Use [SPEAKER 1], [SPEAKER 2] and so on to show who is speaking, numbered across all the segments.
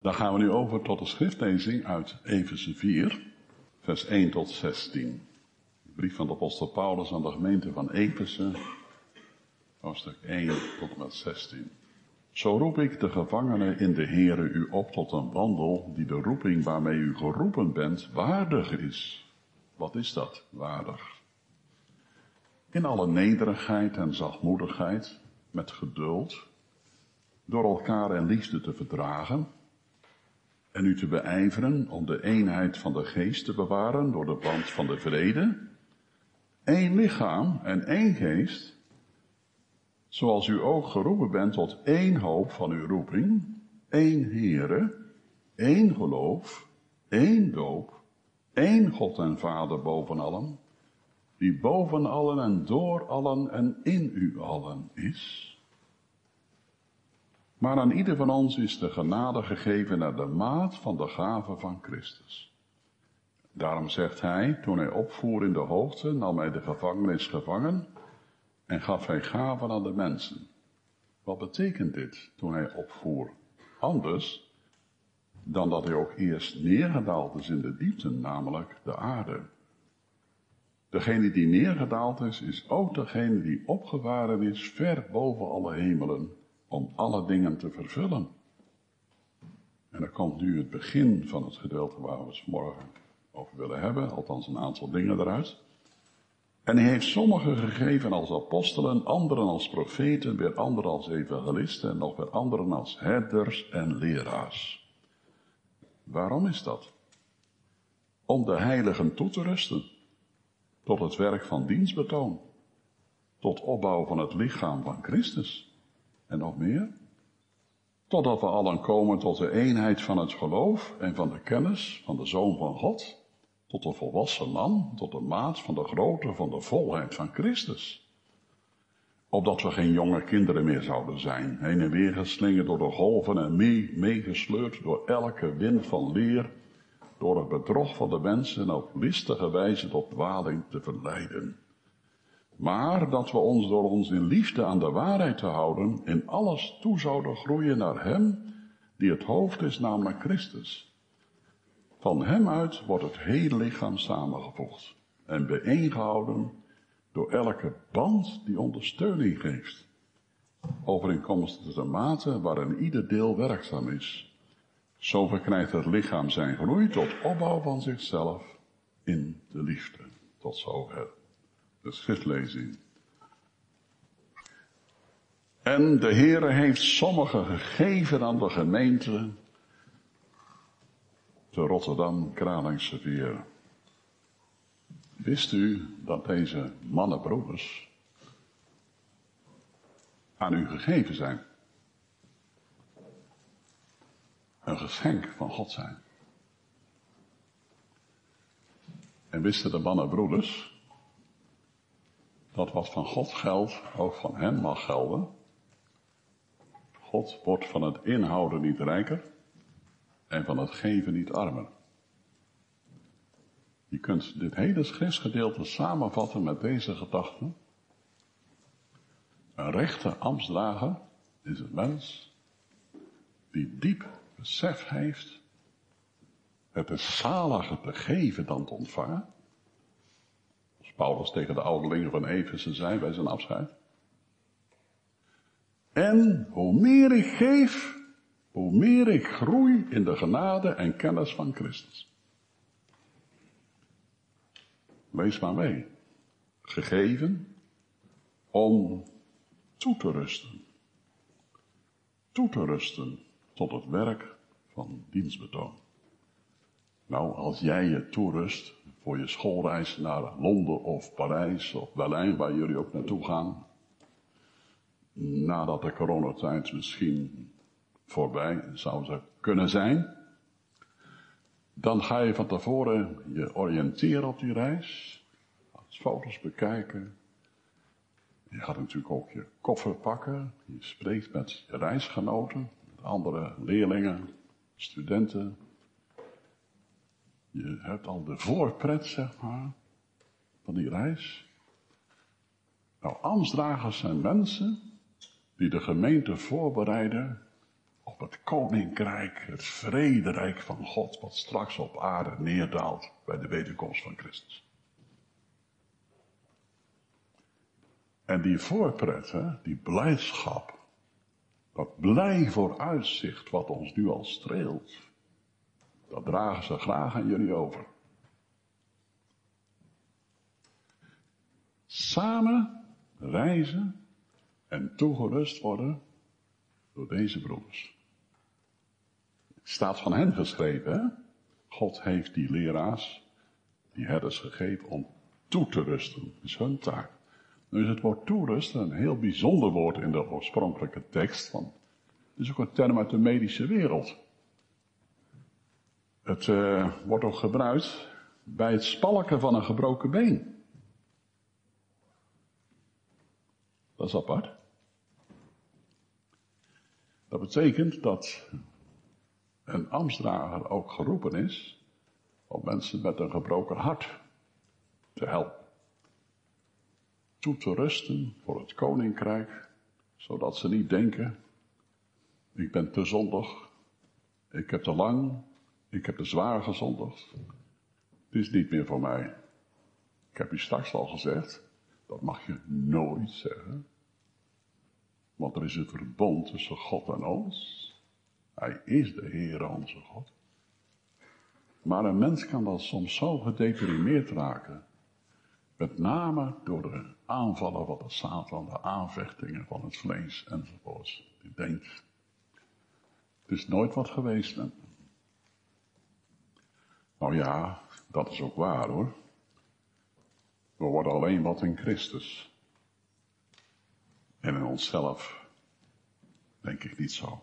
[SPEAKER 1] Dan gaan we nu over tot de schriftlezing uit Efeze 4, vers 1 tot 16. De brief van de apostel Paulus aan de gemeente van Efeze, hoofdstuk 1 tot en met 16. Zo roep ik de gevangenen in de Here u op tot een wandel die de roeping waarmee u geroepen bent waardig is. Wat is dat, waardig? In alle nederigheid en zachtmoedigheid, met geduld, door elkaar en liefde te verdragen en u te beijveren om de eenheid van de geest te bewaren door de band van de vrede. Eén lichaam en één geest, zoals u ook geroepen bent tot één hoop van uw roeping, één Heere, één geloof, één doop, één God en Vader boven allen, die boven allen en door allen en in u allen is. Maar aan ieder van ons is de genade gegeven naar de maat van de gave van Christus. Daarom zegt hij, toen hij opvoer in de hoogte, nam hij de gevangenis gevangen en gaf hij gaven aan de mensen. Wat betekent dit toen hij opvoer? Anders dan dat hij ook eerst neergedaald is in de diepte, namelijk de aarde. Degene die neergedaald is, is ook degene die opgevaren is ver boven alle hemelen om alle dingen te vervullen. En dan komt nu het begin van het gedeelte waar we het morgen over willen hebben, althans een aantal dingen eruit. En hij heeft sommigen gegeven als apostelen, anderen als profeten, weer anderen als evangelisten en nog weer anderen als herders en leraars. Waarom is dat? Om de heiligen toe te rusten, tot het werk van dienstbetoon, tot opbouw van het lichaam van Christus. En nog meer? Totdat we allen komen tot de eenheid van het geloof en van de kennis van de Zoon van God, tot de volwassen man, tot de maat van de grootte van de volheid van Christus. Opdat we geen jonge kinderen meer zouden zijn, heen en weer geslingerd door de golven en mee, meegesleurd door elke wind van leer, door het bedrog van de mensen op listige wijze tot dwaling te verleiden maar dat we ons door ons in liefde aan de waarheid te houden, in alles toe zouden groeien naar Hem, die het hoofd is, namelijk Christus. Van Hem uit wordt het hele lichaam samengevoegd en bijeengehouden door elke band die ondersteuning geeft, overeenkomstig de mate waarin ieder deel werkzaam is. Zo verkrijgt het lichaam zijn groei tot opbouw van zichzelf in de liefde. Tot zover de schriftlezing. En de Heere heeft sommigen gegeven aan de gemeente te Rotterdam, Kralingse. Wist u dat deze mannenbroeders aan u gegeven zijn? Een geschenk van God zijn. En wisten de mannenbroeders dat wat van God geldt, ook van hem mag gelden. God wordt van het inhouden niet rijker en van het geven niet armer. Je kunt dit hele schriftsgedeelte samenvatten met deze gedachten. Een rechte ambtsdrager is een mens die diep besef heeft. Het is zaliger te geven dan te ontvangen. Paulus tegen de ouderlingen van Efeze zei bij zijn afscheid. En hoe meer ik geef, hoe meer ik groei in de genade en kennis van Christus. Lees maar mee. Gegeven om toe te rusten. Toe te rusten tot het werk van dienstbetoon. Nou, als jij je toerust voor je schoolreis naar Londen of Parijs of Berlijn, waar jullie ook naartoe gaan, nadat de coronatijd misschien voorbij zou kunnen zijn, dan ga je van tevoren je oriënteren op die reis, foto's bekijken. Je gaat natuurlijk ook je koffer pakken, je spreekt met je reisgenoten, met andere leerlingen, studenten, je hebt al de voorpret, zeg maar, van die reis. Nou, ambtsdragers zijn mensen die de gemeente voorbereiden op het koninkrijk, het vrederijk van God, wat straks op aarde neerdaalt bij de wederkomst van Christus. En die voorpret, hè, die blijdschap, dat blij vooruitzicht wat ons nu al streelt, dat dragen ze graag aan jullie over. Samen reizen en toegerust worden door deze broeders. Het staat van hen geschreven? God heeft die leraars, die herders gegeven om toe te rusten. Dat is hun taak. Nu is het woord toerusten een heel bijzonder woord in de oorspronkelijke tekst. Want het is ook een term uit de medische wereld. Het uh, wordt ook gebruikt bij het spalken van een gebroken been. Dat is apart. Dat betekent dat een ambtsdrager ook geroepen is om mensen met een gebroken hart te helpen. Toe te rusten voor het koninkrijk, zodat ze niet denken, ik ben te zondig, ik heb te lang, ik heb te zwaar gezondigd. Het is niet meer voor mij. Ik heb u straks al gezegd, dat mag je nooit zeggen. Want er is het verbond tussen God en ons. Hij is de Heer onze God. Maar een mens kan dan soms zo gedeprimeerd raken. Met name door de aanvallen van de Satan, de aanvechtingen van het vlees enzovoorts. Die denkt, het is nooit wat geweest met Nou ja, dat is ook waar hoor. We worden alleen wat in Christus. En in onszelf denk ik niet zo.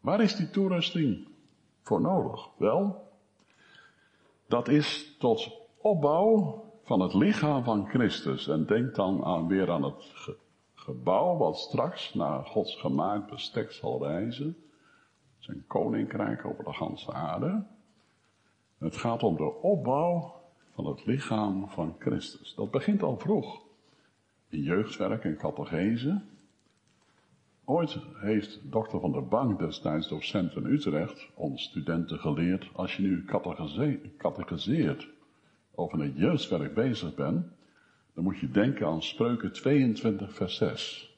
[SPEAKER 1] Waar is die toerusting voor nodig? Wel, dat is tot opbouw van het lichaam van Christus. En denk dan aan, weer aan het gebouw wat straks naar Gods gemaakt bestek zal reizen. Zijn koninkrijk over de ganse aarde. Het gaat om de opbouw van het lichaam van Christus. Dat begint al vroeg. In jeugdwerk en catechese. Ooit heeft dokter van der Bank, destijds docent in Utrecht, ons studenten geleerd, als je nu catechiseert of in het jeugdwerk bezig bent, dan moet je denken aan spreuken 22 vers 6.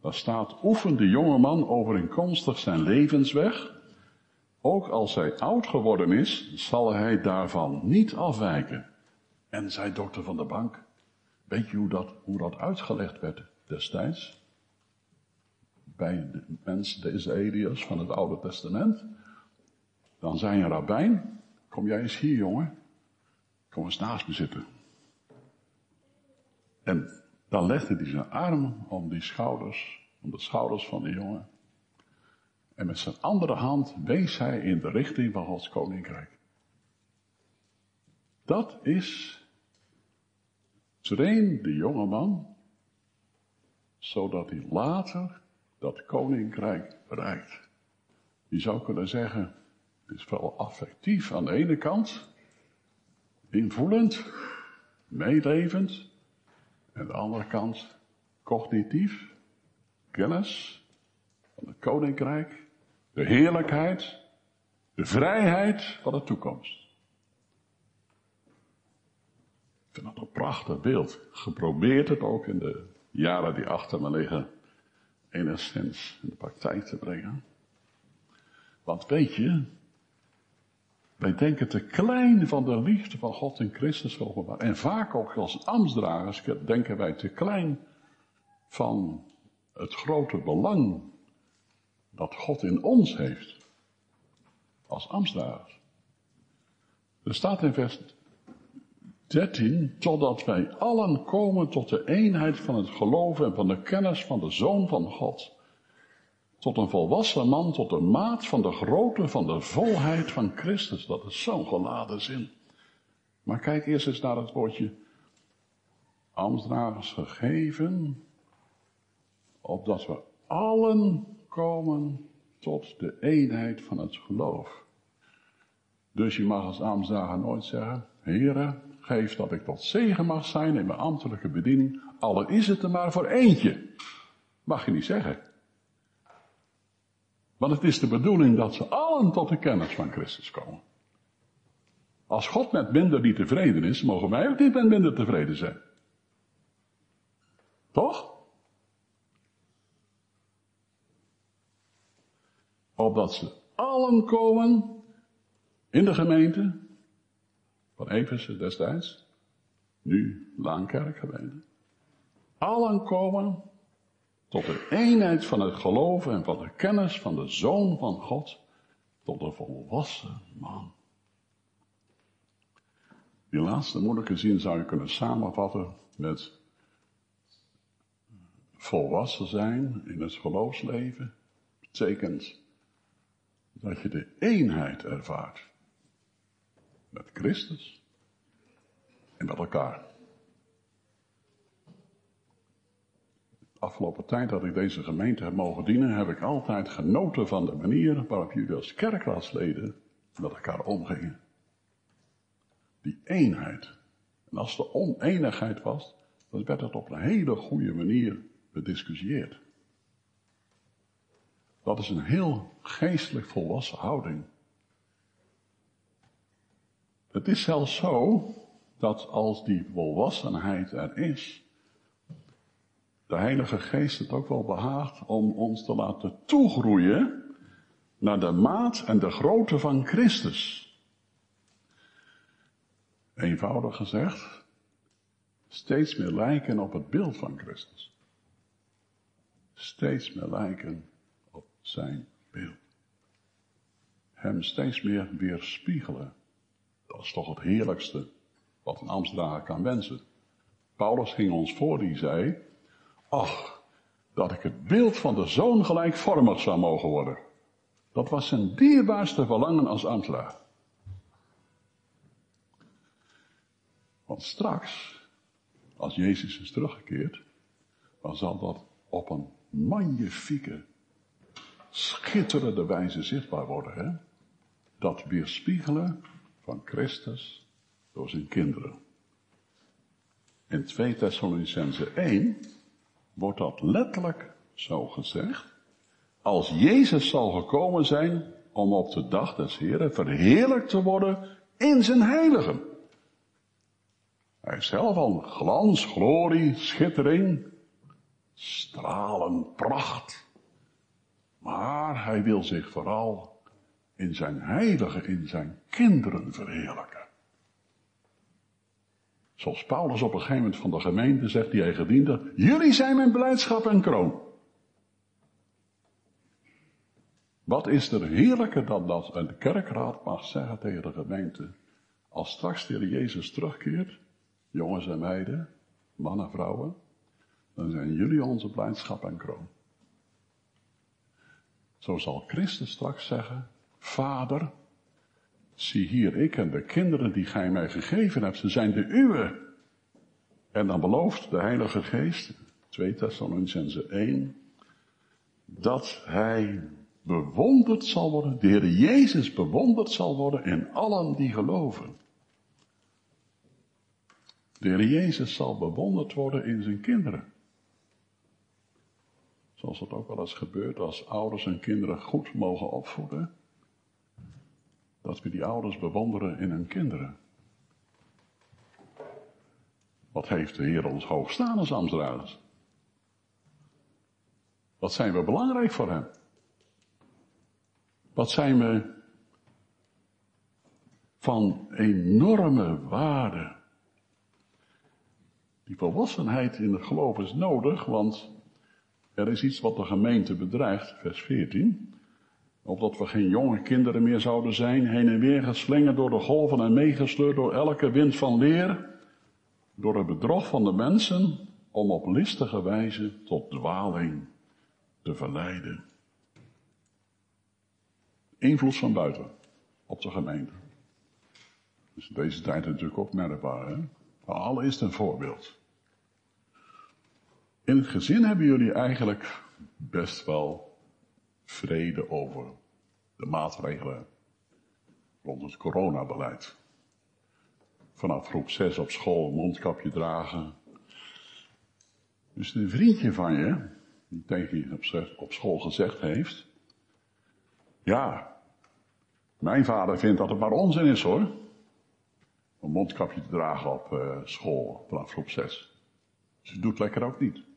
[SPEAKER 1] Daar staat, oefen de jonge man overeenkomstig zijn levensweg, ook als hij oud geworden is, zal hij daarvan niet afwijken. En zei dokter van der Bank, weet je hoe dat, hoe dat uitgelegd werd destijds? bij de mensen, de Israëliërs van het Oude Testament. Dan zei een rabbijn, kom jij eens hier jongen, kom eens naast me zitten. En dan legde hij zijn arm om die schouders, om de schouders van de jongen. En met zijn andere hand wees hij in de richting van Gods koninkrijk. Dat is, train de jonge man, zodat hij later dat koninkrijk bereikt. Je zou kunnen zeggen, het is wel affectief aan de ene kant, invoelend, meelevend, en aan de andere kant cognitief, kennis van het koninkrijk, de heerlijkheid, de vrijheid van de toekomst. Ik vind dat een prachtig beeld. Geprobeerd het ook in de jaren die achter me liggen enigszins in de praktijk te brengen. Want weet je, wij denken te klein van de liefde van God in Christus openbaar. En vaak ook als ambtsdragers denken wij te klein van het grote belang dat God in ons heeft. Als ambtsdragers. Er staat in vers 13, totdat wij allen komen tot de eenheid van het geloof en van de kennis van de Zoon van God. Tot een volwassen man, tot de maat van de grootte van de volheid van Christus. Dat is zo'n geladen zin. Maar kijk eerst eens naar het woordje ambtsdragers gegeven, opdat we allen komen tot de eenheid van het geloof. Dus je mag als ambtsdrager nooit zeggen, heren, geef dat ik tot zegen mag zijn in mijn ambtelijke bediening, al is het er maar voor eentje. Mag je niet zeggen. Want het is de bedoeling dat ze allen tot de kennis van Christus komen. Als God met minder niet tevreden is, mogen wij ook niet met minder tevreden zijn. Toch? Opdat ze allen komen in de gemeente van Efeze destijds, nu Laankerkgemeente. Allen komen tot de eenheid van het geloof en van de kennis van de Zoon van God, tot een volwassen man. Die laatste moeilijke zin zou je kunnen samenvatten met volwassen zijn in het geloofsleven. Betekent dat je de eenheid ervaart met Christus en met elkaar. De afgelopen tijd dat ik deze gemeente heb mogen dienen, heb ik altijd genoten van de manier waarop jullie als kerkraadsleden met elkaar omgingen. Die eenheid. En als er oneenigheid was, dan werd het op een hele goede manier bediscussieerd. Dat is een heel geestelijk volwassen houding. Het is zelfs zo dat als die volwassenheid er is, de Heilige Geest het ook wel behaagt om ons te laten toegroeien naar de maat en de grootte van Christus. Eenvoudig gezegd, steeds meer lijken op het beeld van Christus. Steeds meer lijken zijn beeld. Hem steeds meer weerspiegelen. Dat is toch het heerlijkste wat een Amsterdam kan wensen. Paulus ging ons voor, die zei, ach, dat ik het beeld van de zoon gelijkvormig zou mogen worden. Dat was zijn dierbaarste verlangen als ambtenaar. Want straks, als Jezus is teruggekeerd, dan zal dat op een magnifieke, schitterende wijze zichtbaar worden. Hè? Dat weerspiegelen van Christus door zijn kinderen. In 2 Thessalonicense 1 wordt dat letterlijk zo gezegd. Als Jezus zal gekomen zijn om op de dag des Heren verheerlijkt te worden in zijn heiligen. Hij is zelf al glans, glorie, schittering, stralen, pracht. Maar hij wil zich vooral in zijn heilige, in zijn kinderen verheerlijken. Zoals Paulus op een gegeven moment van de gemeente zegt die hij gediende, jullie zijn mijn blijdschap en kroon. Wat is er heerlijker dan dat een kerkraad mag zeggen tegen de gemeente, als straks de Jezus terugkeert, jongens en meiden, mannen en vrouwen, dan zijn jullie onze blijdschap en kroon. Zo zal Christus straks zeggen, Vader, zie hier ik en de kinderen die gij mij gegeven hebt, ze zijn de uwe. En dan belooft de Heilige Geest, 2 Thessalonicense 1, dat hij bewonderd zal worden, de Heer Jezus bewonderd zal worden in allen die geloven. De Heer Jezus zal bewonderd worden in zijn kinderen. Zoals dat ook wel eens gebeurt als ouders hun kinderen goed mogen opvoeden. Dat we die ouders bewonderen in hun kinderen. Wat heeft de Heer ons hoog staan als? Wat zijn we belangrijk voor Hem? Wat zijn we van enorme waarde? Die volwassenheid in het geloof is nodig, want er is iets wat de gemeente bedreigt, vers 14. Opdat we geen jonge kinderen meer zouden zijn, heen en weer geslingerd door de golven en meegesleurd door elke wind van leer, door het bedrog van de mensen, om op listige wijze tot dwaling te verleiden. Invloed van buiten op de gemeente. Dus deze tijd natuurlijk ook merkbaar. Hè? Maar allereerst een voorbeeld. In het gezin hebben jullie eigenlijk best wel vrede over de maatregelen rond het coronabeleid. Vanaf groep 6 op school mondkapje dragen. Dus een vriendje van je, die tegen je op school gezegd heeft, Ja, mijn vader vindt dat het maar onzin is hoor. Een mondkapje te dragen op uh, school vanaf groep 6. Ze doet lekker ook niet.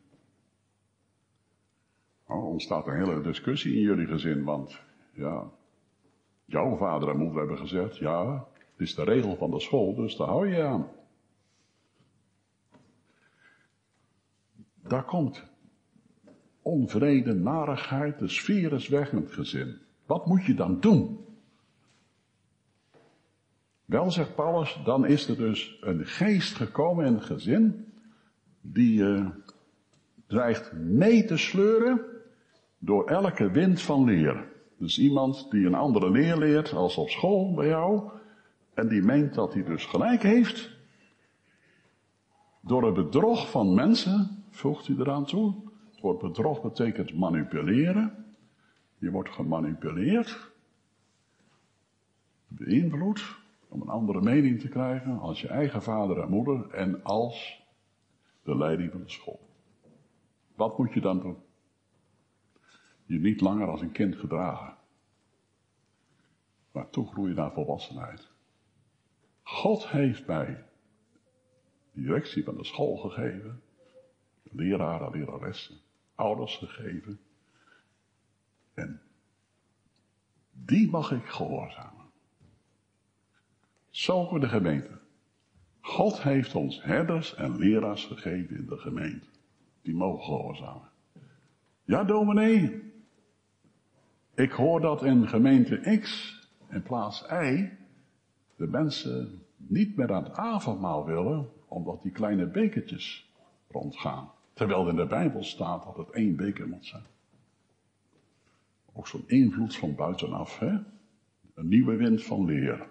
[SPEAKER 1] Oh, ontstaat een hele discussie in jullie gezin, want ja, jouw vader en moeder hebben gezegd, ja, het is de regel van de school, dus daar hou je aan. Daar komt onvrede, narigheid, de sfeer is weg in het gezin. Wat moet je dan doen? Wel, zegt Paulus, dan is er dus een geest gekomen in het gezin die uh, dreigt mee te sleuren door elke wind van leer. Dus iemand die een andere leer leert als op school bij jou en die meent dat hij dus gelijk heeft. Door het bedrog van mensen, voegt hij eraan toe. Het woord bedrog betekent manipuleren. Je wordt gemanipuleerd, beïnvloed, om een andere mening te krijgen als je eigen vader en moeder en als de leiding van de school. Wat moet je dan doen? Je niet langer als een kind gedragen, maar toegroeien naar volwassenheid. God heeft mij de directie van de school gegeven, leraren, leraressen, ouders gegeven. En die mag ik gehoorzamen. Zo voor de gemeente. God heeft ons herders en leraars gegeven in de gemeente. Die mogen gehoorzamen. Ja, dominee. Ik hoor dat in gemeente X in plaats Y de mensen niet meer aan het avondmaal willen, omdat die kleine bekertjes rondgaan. Terwijl in de Bijbel staat dat het één beker moet zijn. Ook zo'n invloed van buitenaf, hè? Een nieuwe wind van leer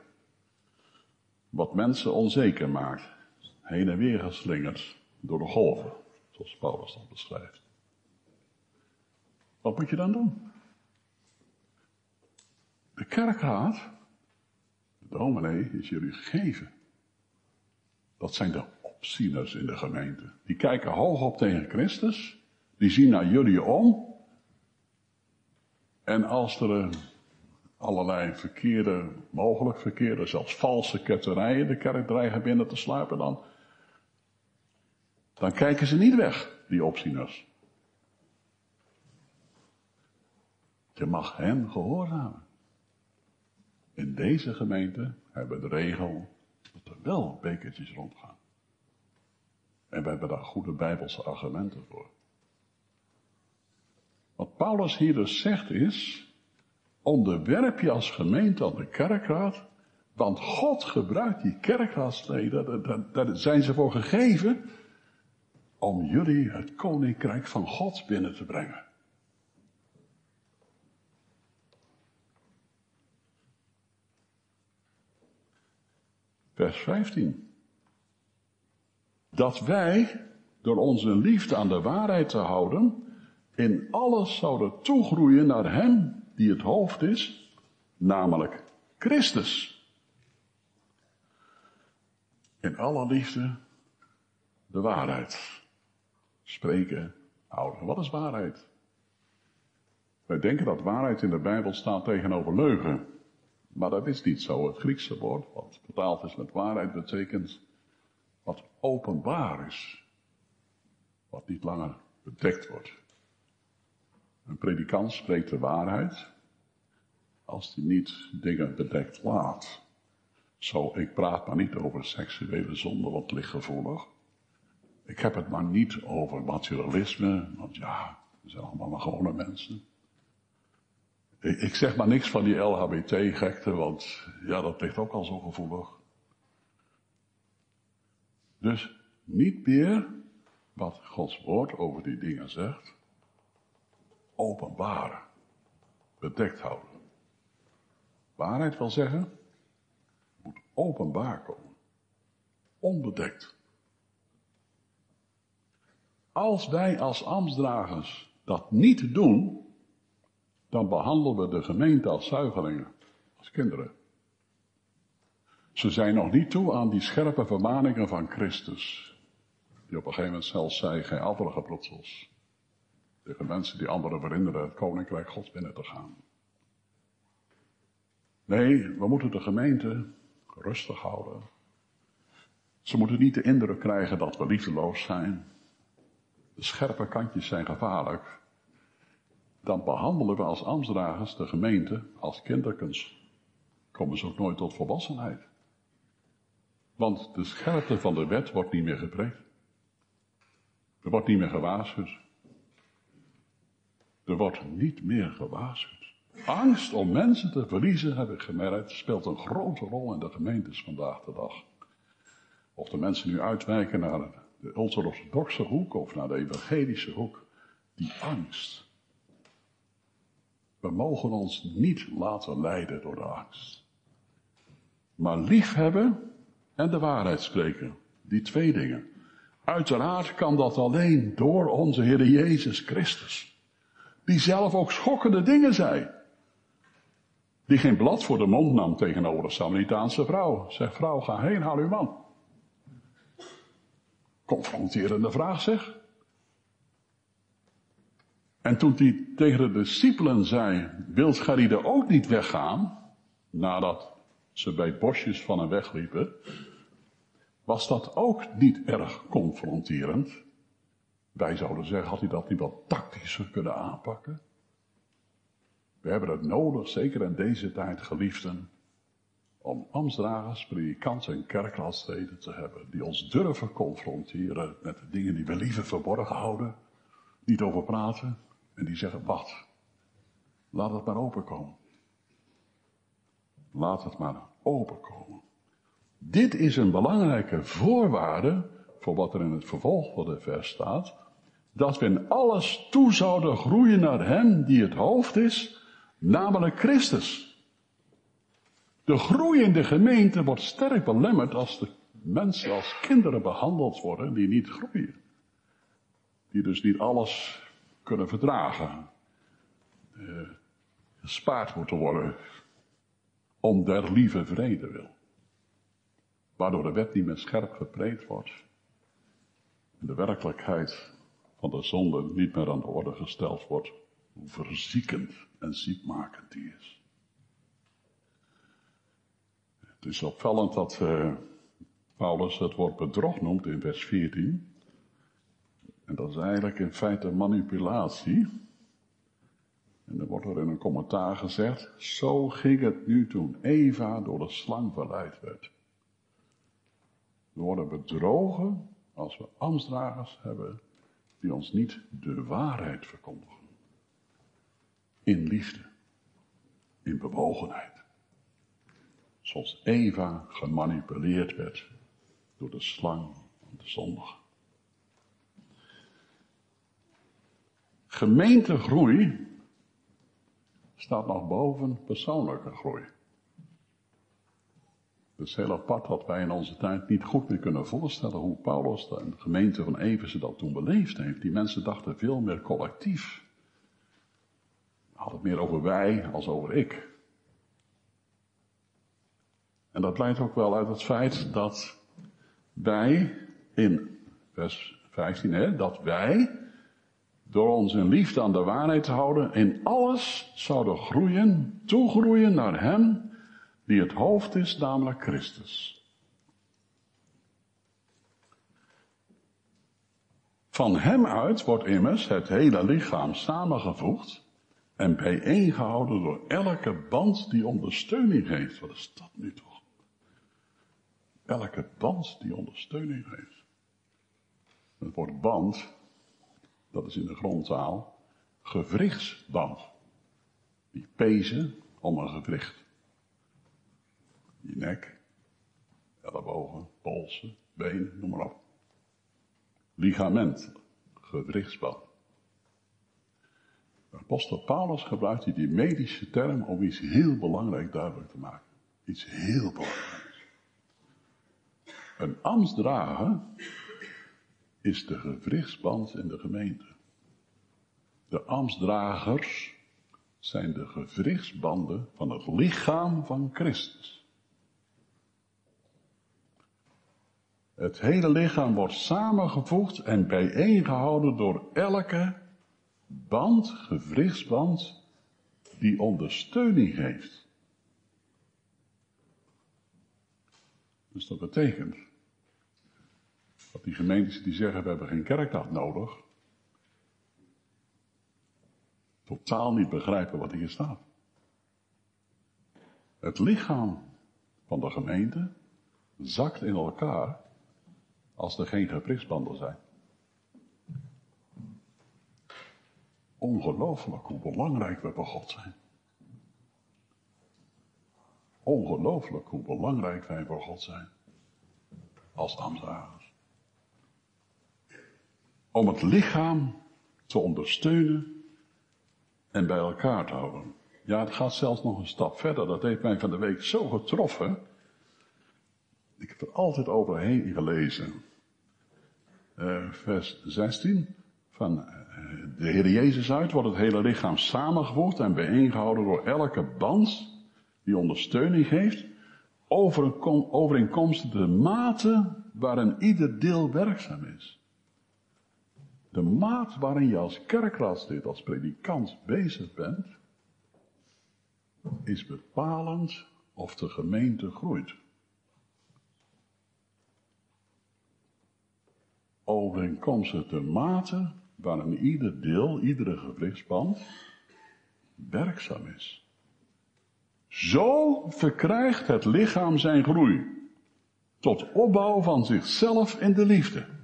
[SPEAKER 1] wat mensen onzeker maakt, heen en weer geslingerd door de golven, zoals Paulus dat beschrijft. Wat moet je dan doen? De kerkraad, de dominee, is jullie gegeven. Dat zijn de opzieners in de gemeente. Die kijken hoog op tegen Christus, die zien naar jullie om. En als er een allerlei verkeerde, mogelijk verkeerde, zelfs valse ketterijen de kerk dreigen binnen te sluipen, dan, dan kijken ze niet weg, die opzieners. Je mag hen gehoorzamen. In deze gemeente hebben we de regel dat er wel bekertjes rondgaan. En we hebben daar goede bijbelse argumenten voor. Wat Paulus hier dus zegt is, onderwerp je als gemeente aan de kerkraad. Want God gebruikt die kerkraadsleden, daar, zijn ze voor gegeven, om jullie het koninkrijk van God binnen te brengen. Vers 15. Dat wij, door onze liefde aan de waarheid te houden, in alles zouden toegroeien naar Hem die het hoofd is, namelijk Christus. In alle liefde de waarheid. Spreken, houden. Wat is waarheid? Wij denken dat waarheid in de Bijbel staat tegenover leugen. Maar dat is niet zo. Het Griekse woord, wat vertaald is met waarheid, betekent wat openbaar is. Wat niet langer bedekt wordt. Een predikant spreekt de waarheid als hij niet dingen bedekt laat. Zo, ik praat maar niet over seksuele zonde, wat lichtgevoelig. Ik heb het maar niet over materialisme, want ja, we zijn allemaal maar gewone mensen. Ik, zeg maar niks van die LHBT-gekte, want ja, dat ligt ook al zo gevoelig. Dus niet meer wat Gods woord over die dingen zegt, openbaren, bedekt houden. Waarheid wil zeggen, moet openbaar komen. Onbedekt. Als wij als ambtsdragers dat niet doen, dan behandelen we de gemeente als zuigelingen, als kinderen. Ze zijn nog niet toe aan die scherpe vermaningen van Christus, die op een gegeven moment zelfs zei, geen afvallige broedsels. Tegen mensen die anderen verhinderen het koninkrijk gods binnen te gaan. Nee, we moeten de gemeente rustig houden. Ze moeten niet de indruk krijgen dat we liefdeloos zijn. De scherpe kantjes zijn gevaarlijk. Dan behandelen we als ambtsdragers de gemeente als kinderkens. Komen ze ook nooit tot volwassenheid. Want de scherpte van de wet wordt niet meer gepreekt. Er wordt niet meer gewaarschuwd. Er wordt niet meer gewaarschuwd. Angst om mensen te verliezen, heb ik gemerkt, speelt een grote rol in de gemeentes vandaag de dag. Of de mensen nu uitwijken naar de ultra-orthodoxe hoek of naar de evangelische hoek, die angst. We mogen ons niet laten leiden door de angst. Maar liefhebben en de waarheid spreken, die twee dingen. Uiteraard kan dat alleen door onze Heer Jezus Christus. Die zelf ook schokkende dingen zei. Die geen blad voor de mond nam tegenover de Samaritaanse vrouw. Zeg vrouw, ga heen, haal uw man. Confronterende vraag zeg. En toen hij tegen de discipelen zei, wilt gij ook niet weggaan? Nadat ze bij bosjes van hem wegliepen. Was dat ook niet erg confronterend? Wij zouden zeggen, had hij dat niet wat tactischer kunnen aanpakken? We hebben het nodig, zeker in deze tijd, geliefden, om ambtsdragers, predikanten en kerkraadsleden te hebben die ons durven confronteren met de dingen die we liever verborgen houden, niet over praten en die zeggen, wat, laat het maar openkomen. Laat het maar openkomen. Dit is een belangrijke voorwaarde voor wat er in het vervolg van de vers staat, dat we in alles toe zouden groeien naar Hem die het hoofd is, namelijk Christus. De groei in de gemeente wordt sterk belemmerd als de mensen als kinderen behandeld worden die niet groeien. Die dus niet alles kunnen verdragen. Uh, gespaard moeten worden om der lieve vrede wil. Waardoor de wet niet meer scherp gepreekt wordt. En de werkelijkheid van de zonde niet meer aan de orde gesteld wordt. Hoe verziekend en ziekmakend die is. Het is opvallend dat uh, Paulus het woord bedrog noemt in vers 14. En dat is eigenlijk in feite manipulatie. En dan wordt er in een commentaar gezegd, zo ging het nu toen Eva door de slang verleid werd. We worden bedrogen als we ambtsdragers hebben die ons niet de waarheid verkondigen. In liefde, in bewogenheid. Zoals Eva gemanipuleerd werd door de slang van de zondag. Gemeentegroei staat nog boven persoonlijke groei. Het is heel apart dat wij in onze tijd niet goed meer kunnen voorstellen hoe Paulus en de gemeente van Efeze dat toen beleefd heeft. Die mensen dachten veel meer collectief. Had het meer over wij als over ik. En dat leidt ook wel uit het feit dat wij in vers 15, hè, dat wij door ons in liefde aan de waarheid te houden, in alles zouden groeien, toegroeien naar Hem die het hoofd is, namelijk Christus. Van Hem uit wordt immers het hele lichaam samengevoegd en bijeengehouden door elke band die ondersteuning geeft. Wat is dat nu toch? Elke band die ondersteuning geeft. Het woord band dat is in de grondtaal, gewrichtsband. Die pezen om een gewricht. Je nek, ellebogen, polsen, benen, noem maar op. Ligament, gewrichtsband. Apostel Paulus gebruikt die medische term om iets heel belangrijk duidelijk te maken. Iets heel belangrijks. Een ambtsdrager is de gewrichtsband in de gemeente. De ambtsdragers zijn de gewrichtsbanden van het lichaam van Christus. Het hele lichaam wordt samengevoegd en bijeengehouden door elke band, gewrichtsband, die ondersteuning geeft. Dus dat betekent die gemeentes die zeggen we hebben geen kerkdag nodig, totaal niet begrijpen wat hier staat. Het lichaam van de gemeente zakt in elkaar als er geen geprisbanden zijn. Ongelooflijk hoe belangrijk we voor God zijn. Ongelooflijk hoe belangrijk wij voor God zijn. Als ambtenaren. Om het lichaam te ondersteunen en bij elkaar te houden. Ja, het gaat zelfs nog een stap verder. Dat heeft mij van de week zo getroffen. Ik heb er altijd overheen gelezen. Uh, vers 16 van uh, de Heer Jezus uit wordt het hele lichaam samengevoegd en bijeengehouden door elke band die ondersteuning geeft, overeenkomstig de mate waarin ieder deel werkzaam is. De maat waarin je als kerkraadslid, als predikant bezig bent, is bepalend of de gemeente groeit. Overeenkomstig de mate waarin ieder deel, iedere gewrichtsband werkzaam is. Zo verkrijgt het lichaam zijn groei tot opbouw van zichzelf in de liefde.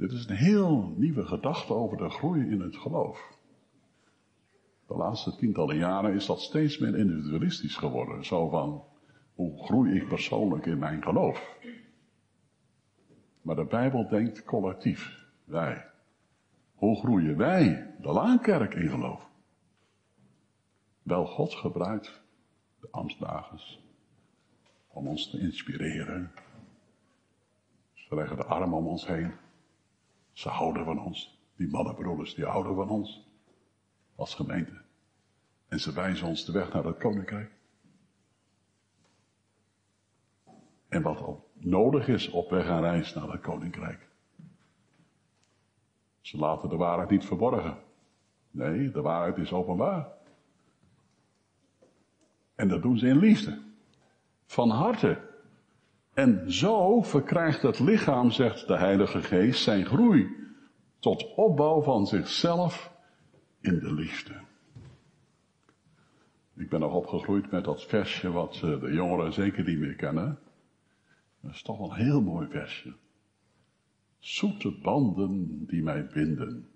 [SPEAKER 1] Dit is een heel nieuwe gedachte over de groei in het geloof. De laatste tientallen jaren is dat steeds meer individualistisch geworden. Zo van, hoe groei ik persoonlijk in mijn geloof? Maar de Bijbel denkt collectief. Wij. Hoe groeien wij, de Laankerk, in geloof? Wel, God gebruikt de Amstdagers om ons te inspireren. Ze leggen de arm om ons heen. Ze houden van ons. Die mannenbroeders, die houden van ons. Als gemeente. En ze wijzen ons de weg naar het koninkrijk. En wat ook nodig is op weg en reis naar het koninkrijk. Ze laten de waarheid niet verborgen. Nee, de waarheid is openbaar. En dat doen ze in liefde. Van harte. En zo verkrijgt het lichaam, zegt de Heilige Geest, zijn groei tot opbouw van zichzelf in de liefde. Ik ben nog opgegroeid met dat versje wat eh, de jongeren zeker niet meer kennen. Dat is toch wel een heel mooi versje. Zoete banden die mij binden.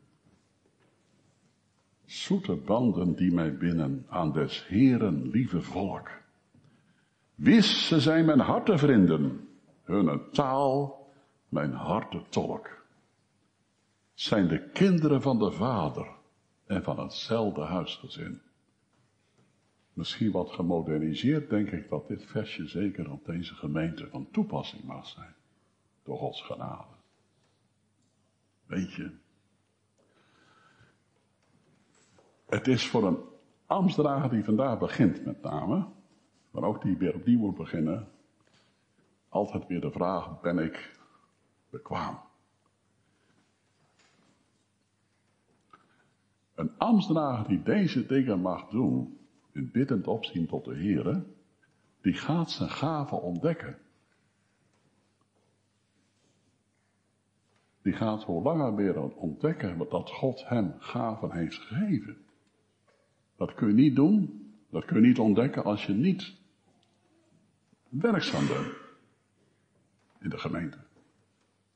[SPEAKER 1] Zoete banden die mij binnen aan des Heren lieve volk. Wis, ze zijn mijn hartevrienden, hun taal mijn hartentolk. Zijn de kinderen van de Vader en van hetzelfde huisgezin. Misschien wat gemoderniseerd denk ik dat dit versje zeker op deze gemeente van toepassing mag zijn. Door Gods genade. Weet je. Het is voor een ambtsdrager die vandaag begint met name, maar ook die weer opnieuw moet beginnen, altijd weer de vraag, ben ik bekwaam? Een ambtsdrager die deze dingen mag doen, in biddend opzien tot de Heer, die gaat zijn gaven ontdekken. Die gaat hoe langer weer ontdekken dat God hem gaven heeft gegeven. Dat kun je niet doen, dat kun je niet ontdekken als je niet werkzaam in de gemeente.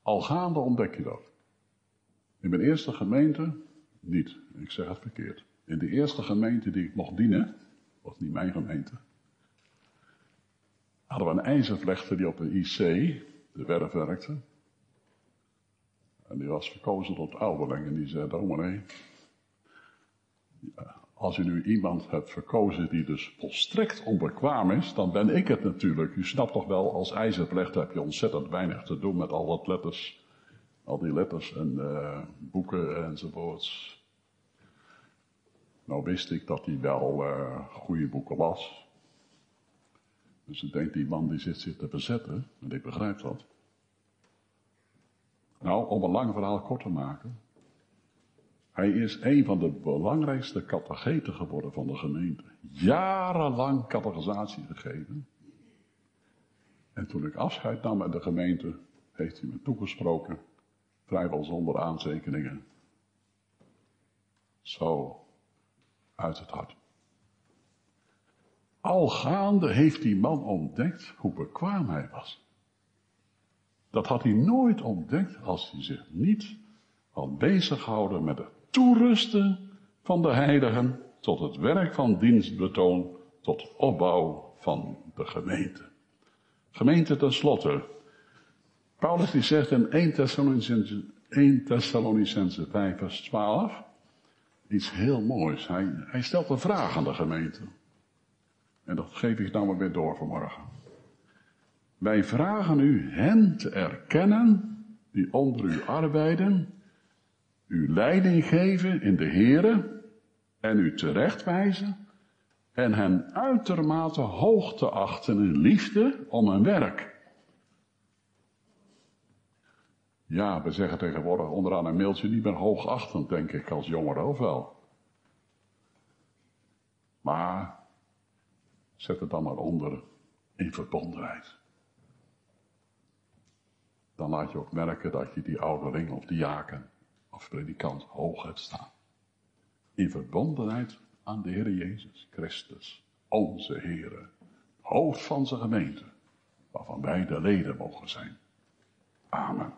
[SPEAKER 1] Al gaande ontdek je dat. In mijn eerste gemeente niet, ik zeg het verkeerd. In de eerste gemeente die ik mocht dienen, was niet mijn gemeente, hadden we een ijzervlechter die op de IC, de werf werkte. En die was verkozen tot ouderling en die zei, dominee, als u nu iemand hebt verkozen die dus volstrekt onbekwaam is, dan ben ik het natuurlijk. U snapt toch wel, als ijzervlechter heb je ontzettend weinig te doen met al dat letters, al die letters en uh, boeken enzovoorts. Nou wist ik dat hij wel uh, goede boeken las. Dus ik denk, die man die zit zich te verzetten, en ik begrijp dat. Nou, om een lang verhaal kort te maken. Hij is een van de belangrijkste catecheten geworden van de gemeente. Jarenlang catechisatie gegeven. En toen ik afscheid nam met de gemeente, heeft hij me toegesproken, vrijwel zonder aantekeningen. Zo, uit het hart. Al gaande heeft die man ontdekt hoe bekwaam hij was. Dat had hij nooit ontdekt als hij zich niet had bezighouden met het toerusten van de heiligen tot het werk van dienstbetoon, tot opbouw van de gemeente. Gemeente tenslotte. Paulus die zegt in 1 Thessalonicense, 1 Thessalonicense 5 vers 12 iets heel moois. Hij, hij stelt een vraag aan de gemeente. En dat geef ik nou maar weer door vanmorgen. Wij vragen u hen te erkennen die onder u arbeiden, u leiding geven in de Here en u terechtwijzen en hen uitermate hoog te achten in liefde om hun werk. Ja, we zeggen tegenwoordig onderaan een mailtje niet meer hoogachtend, denk ik, als jongere of wel. Maar zet het dan maar onder in verbondenheid. Dan laat je ook merken dat je die ouderling of diaken of predikant hoog hebt staan. In verbondenheid aan de Heer Jezus Christus, onze Heer, hoofd van zijn gemeente, waarvan wij de leden mogen zijn. Amen.